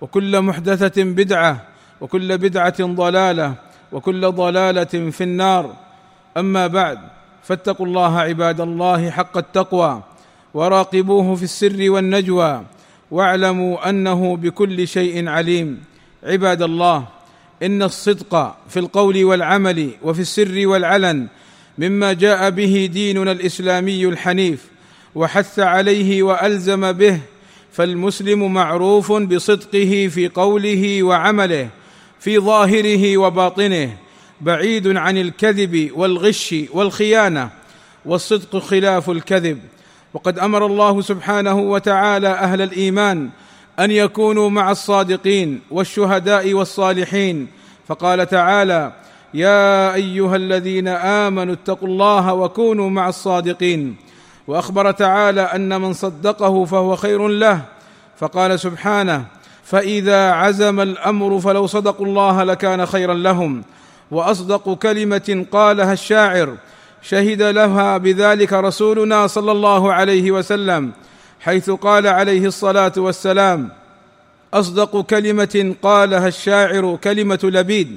وكل محدثة بدعة وكل بدعة ضلالة وكل ضلالة في النار. أما بعد فاتقوا الله عباد الله حق التقوى وراقبوه في السر والنجوى واعلموا أنه بكل شيء عليم. عباد الله إن الصدق في القول والعمل وفي السر والعلن مما جاء به ديننا الإسلامي الحنيف وحث عليه وألزم به فالمسلم معروف بصدقه في قوله وعمله في ظاهره وباطنه بعيد عن الكذب والغش والخيانة والصدق خلاف الكذب. وقد أمر الله سبحانه وتعالى أهل الإيمان أن يكونوا مع الصادقين والشهداء والصالحين. فقال تعالى يا أيها الذين آمنوا اتقوا الله وكونوا مع الصادقين وأخبر تعالى أن من صدقه فهو خير له فقال سبحانه فإذا عزم الأمر فلو صدقوا الله لكان خيرا لهم وأصدق كلمة قالها الشاعر شهد لها بذلك رسولنا صلى الله عليه وسلم حيث قال عليه الصلاة والسلام أصدق كلمة قالها الشاعر كلمة لبيد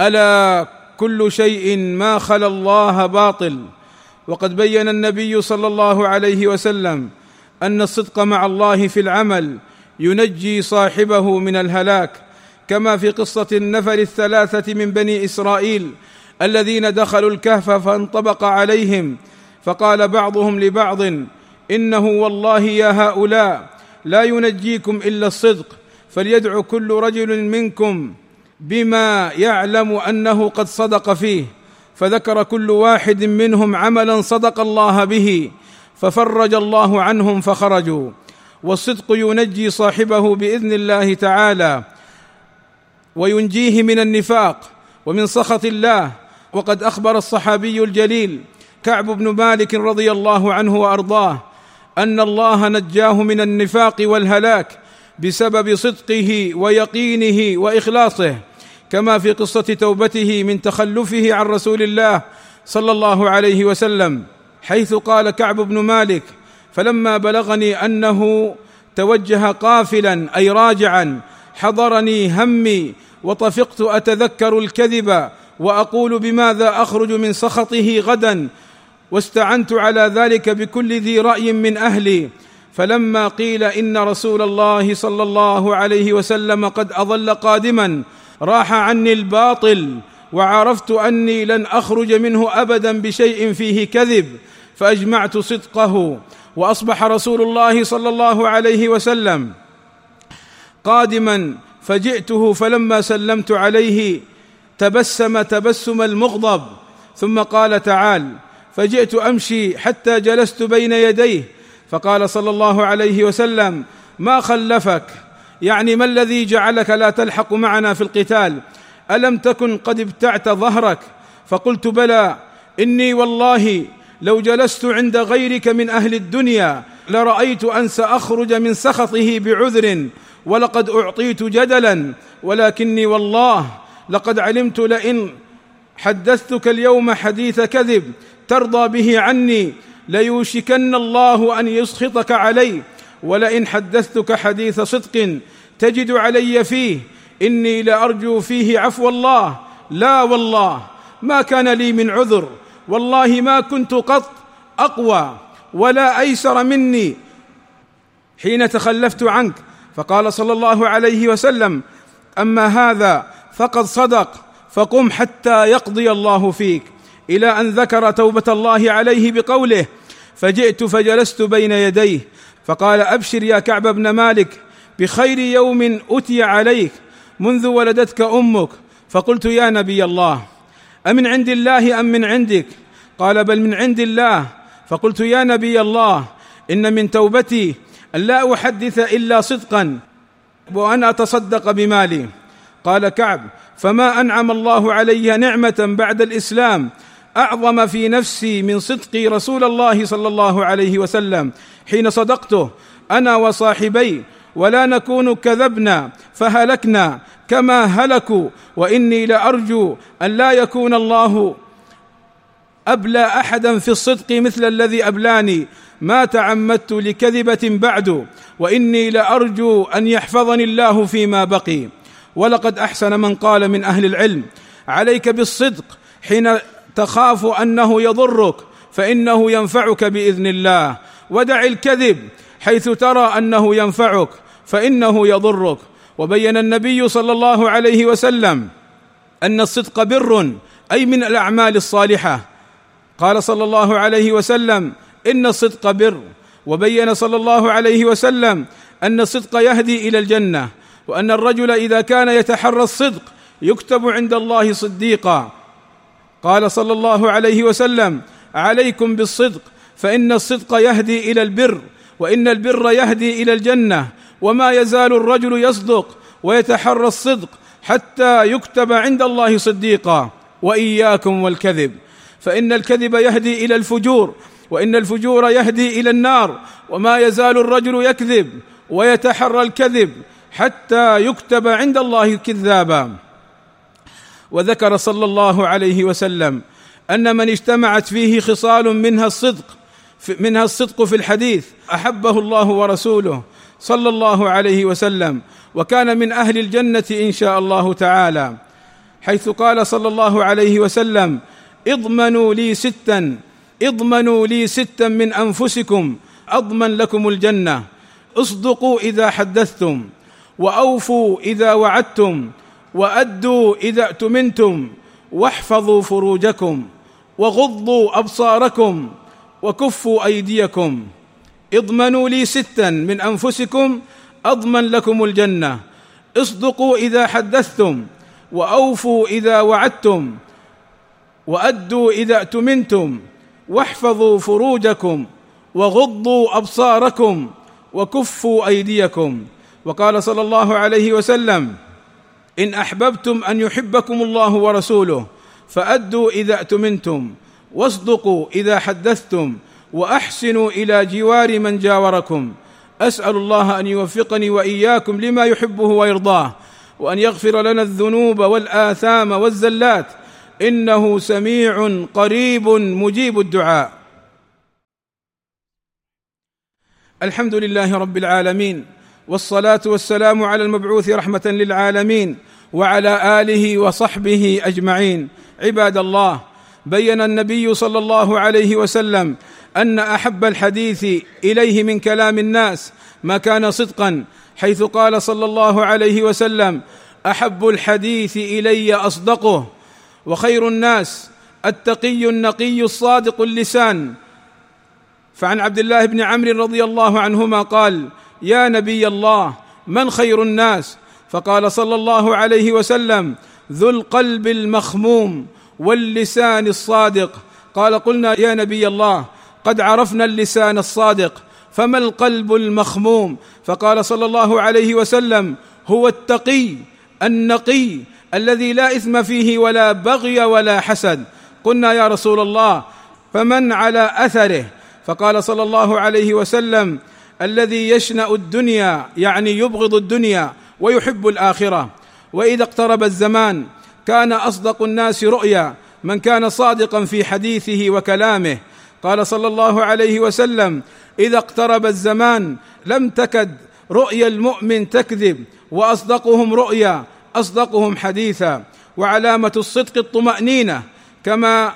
ألا كل شيء ما خلا الله باطل؟ وقد بين النبي صلى الله عليه وسلم أن الصدق مع الله في العمل ينجي صاحبه من الهلاك كما في قصة النفر الثلاثة من بني إسرائيل الذين دخلوا الكهف فانطبق عليهم فقال بعضهم لبعض إنه والله يا هؤلاء لا ينجيكم إلا الصدق فليدع كل رجل منكم بما يعلم أنه قد صدق فيه. فذكر كل واحد منهم عملا صدق الله به ففرج الله عنهم فخرجوا. والصدق ينجي صاحبه بإذن الله تعالى وينجيه من النفاق ومن سخط الله. وقد أخبر الصحابي الجليل كعب بن مالك رضي الله عنه وأرضاه أن الله نجاه من النفاق والهلاك بسبب صدقه ويقينه وإخلاصه. كما في قصة توبته من تخلفه عن رسول الله صلى الله عليه وسلم حيث قال كعب بن مالك فلما بلغني أنه توجه قافلا أي راجعا حضرني همي وطفقت أتذكر الكذب وأقول بماذا أخرج من سخطه غدا واستعنت على ذلك بكل ذي رأي من أهلي. فلما قيل إن رسول الله صلى الله عليه وسلم قد اظل قادما راح عني الباطل وعرفت أني لن أخرج منه أبدا بشيء فيه كذب فأجمعت صدقه وأصبح رسول الله صلى الله عليه وسلم قادما فجئته فلما سلمت عليه تبسم تبسم المغضب ثم قال تعال فجئت أمشي حتى جلست بين يديه فقال صلى الله عليه وسلم ما خلفك؟ يعني ما الذي جعلك لا تلحق معنا في القتال؟ ألم تكن قد ابتعت ظهرك؟ فقلت بلى إني والله لو جلست عند غيرك من أهل الدنيا لرأيت أن سأخرج من سخطه بعذر ولقد أعطيت جدلا ولكني والله لقد علمت لئن حدثتك اليوم حديث كذب ترضى به عني ليوشكن الله أن يسخطك علي. ولئن حدثتك حديث صدق تجد علي فيه. إني لأرجو فيه عفو الله. لا والله ما كان لي من عذر. والله ما كنت قط أقوى ولا أيسر مني. حين تخلفت عنك فقال صلى الله عليه وسلم أما هذا فقد صدق فقم حتى يقضي الله فيك. إلى أن ذكر توبة الله عليه بقوله فجئت فجلست بين يديه فقال أبشر يا كعب بن مالك بخير يوم أتي عليك منذ ولدتك أمك. فقلت يا نبي الله أمن عند الله أم من عندك؟ قال بل من عند الله. فقلت يا نبي الله إن من توبتي أن لا أحدث إلا صدقا وأن أتصدق بمالي. قال كعب فما أنعم الله علي نعمة بعد الإسلام أعظم في نفسي من صدقي رسول الله صلى الله عليه وسلم. حين صدقته أنا وصاحبي ولا نكون كذبنا فهلكنا كما هلكوا وإني لأرجو أن لا يكون الله أبلى أحدا في الصدق مثل الذي أبلاني. ما تعمدت لكذبة بعد وإني لأرجو أن يحفظني الله فيما بقي. ولقد أحسن من قال من أهل العلم عليك بالصدق حين تخاف أنه يضرك فإنه ينفعك بإذن الله. ودع الكذب حيث ترى أنه ينفعك فإنه يضرك. وبين النبي صلى الله عليه وسلم أن الصدق بر أي من الأعمال الصالحة. قال صلى الله عليه وسلم إن الصدق بر. وبين صلى الله عليه وسلم أن الصدق يهدي إلى الجنة وأن الرجل إذا كان يتحرى الصدق يكتب عند الله صديقا. قال صلى الله عليه وسلم عليكم بالصدق فإن الصدق يهدي إلى البر وإن البر يهدي إلى الجنة وما يزال الرجل يصدق ويتحرى الصدق حتى يكتب عند الله صديقا وإياكم والكذب. فإن الكذب يهدي إلى الفجور وإن الفجور يهدي إلى النار وما يزال الرجل يكذب ويتحرى الكذب حتى يكتب عند الله كذابا. وذكر صلى الله عليه وسلم أن من اجتمعت فيه خصال منها الصدق منها الصدق في الحديث أحبه الله ورسوله صلى الله عليه وسلم وكان من أهل الجنة إن شاء الله تعالى حيث قال صلى الله عليه وسلم اضمنوا لي ستا اضمنوا لي ستا من أنفسكم أضمن لكم الجنة اصدقوا إذا حدثتم وأوفوا إذا وعدتم وأدوا إذا اؤتمنتم واحفظوا فروجكم وغضوا أبصاركم وكفوا أيديكم. اضمنوا لي ستا من أنفسكم أضمن لكم الجنة. اصدقوا إذا حدثتم وأوفوا إذا وعدتم وأدوا إذا اؤتمنتم واحفظوا فروجكم وغضوا أبصاركم وكفوا أيديكم. وقال صلى الله عليه وسلم إن أحببتم أن يحبكم الله ورسوله فأدوا إذا اؤتمنتم واصدقوا إذا حدثتم وأحسنوا إلى جوار من جاوركم. أسأل الله أن يوفقني وإياكم لما يحبه ويرضاه وأن يغفر لنا الذنوب والآثام والزلات. إنه سميع قريب مجيب الدعاء. الحمد لله رب العالمين. والصلاة والسلام على المبعوث رحمة للعالمين وعلى آله وصحبه أجمعين. عباد الله بين النبي صلى الله عليه وسلم أن أحب الحديث إليه من كلام الناس ما كان صدقا حيث قال صلى الله عليه وسلم أحب الحديث إلي أصدقه. وخير الناس التقي النقي الصادق اللسان. فعن عبد الله بن عمرو رضي الله عنهما قال يا نبي الله من خير الناس؟ فقال صلى الله عليه وسلم ذو القلب المخموم واللسان الصادق. قال قلنا يا نبي الله قد عرفنا اللسان الصادق فما القلب المخموم؟ فقال صلى الله عليه وسلم هو التقي النقي الذي لا إثم فيه ولا بغي ولا حسد. قلنا يا رسول الله فمن على أثره؟ فقال صلى الله عليه وسلم الذي يشنأ الدنيا يعني يبغض الدنيا ويحب الآخرة. وإذا اقترب الزمان كان أصدق الناس رؤيا من كان صادقا في حديثه وكلامه. قال صلى الله عليه وسلم إذا اقترب الزمان لم تكد رؤيا المؤمن تكذب وأصدقهم رؤيا أصدقهم حديثا. وعلامة الصدق الطمأنينة كما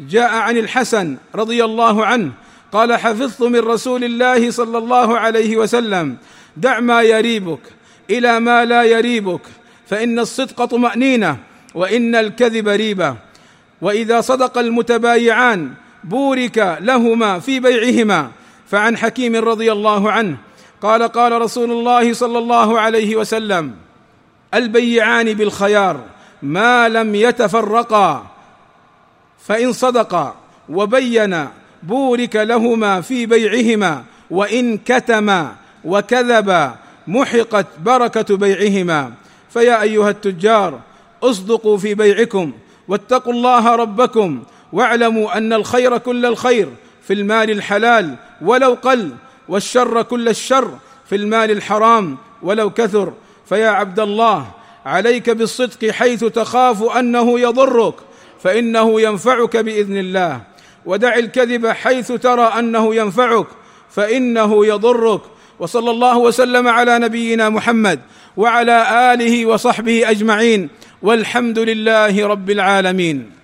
جاء عن الحسن رضي الله عنه قال حفظت من رسول الله صلى الله عليه وسلم دع ما يريبك إلى ما لا يريبك فإن الصدق طمأنينة وإن الكذب ريبة. وإذا صدق المتبايعان بورك لهما في بيعهما. فعن حكيم رضي الله عنه قال قال رسول الله صلى الله عليه وسلم البيعان بالخيار ما لم يتفرقا فإن صدقا وبينا بورك لهما في بيعهما وإن كتما وكذبا محقت بركة بيعهما. فيا أيها التجار اصدقوا في بيعكم واتقوا الله ربكم واعلموا أن الخير كل الخير في المال الحلال ولو قل والشر كل الشر في المال الحرام ولو كثر. فيا عبد الله عليك بالصدق حيث تخاف أنه يضرك فإنه ينفعك بإذن الله. ودع الكذب حيث ترى أنه ينفعك فإنه يضرك. وصلى الله وسلم على نبينا محمد وعلى آله وصحبه أجمعين والحمد لله رب العالمين.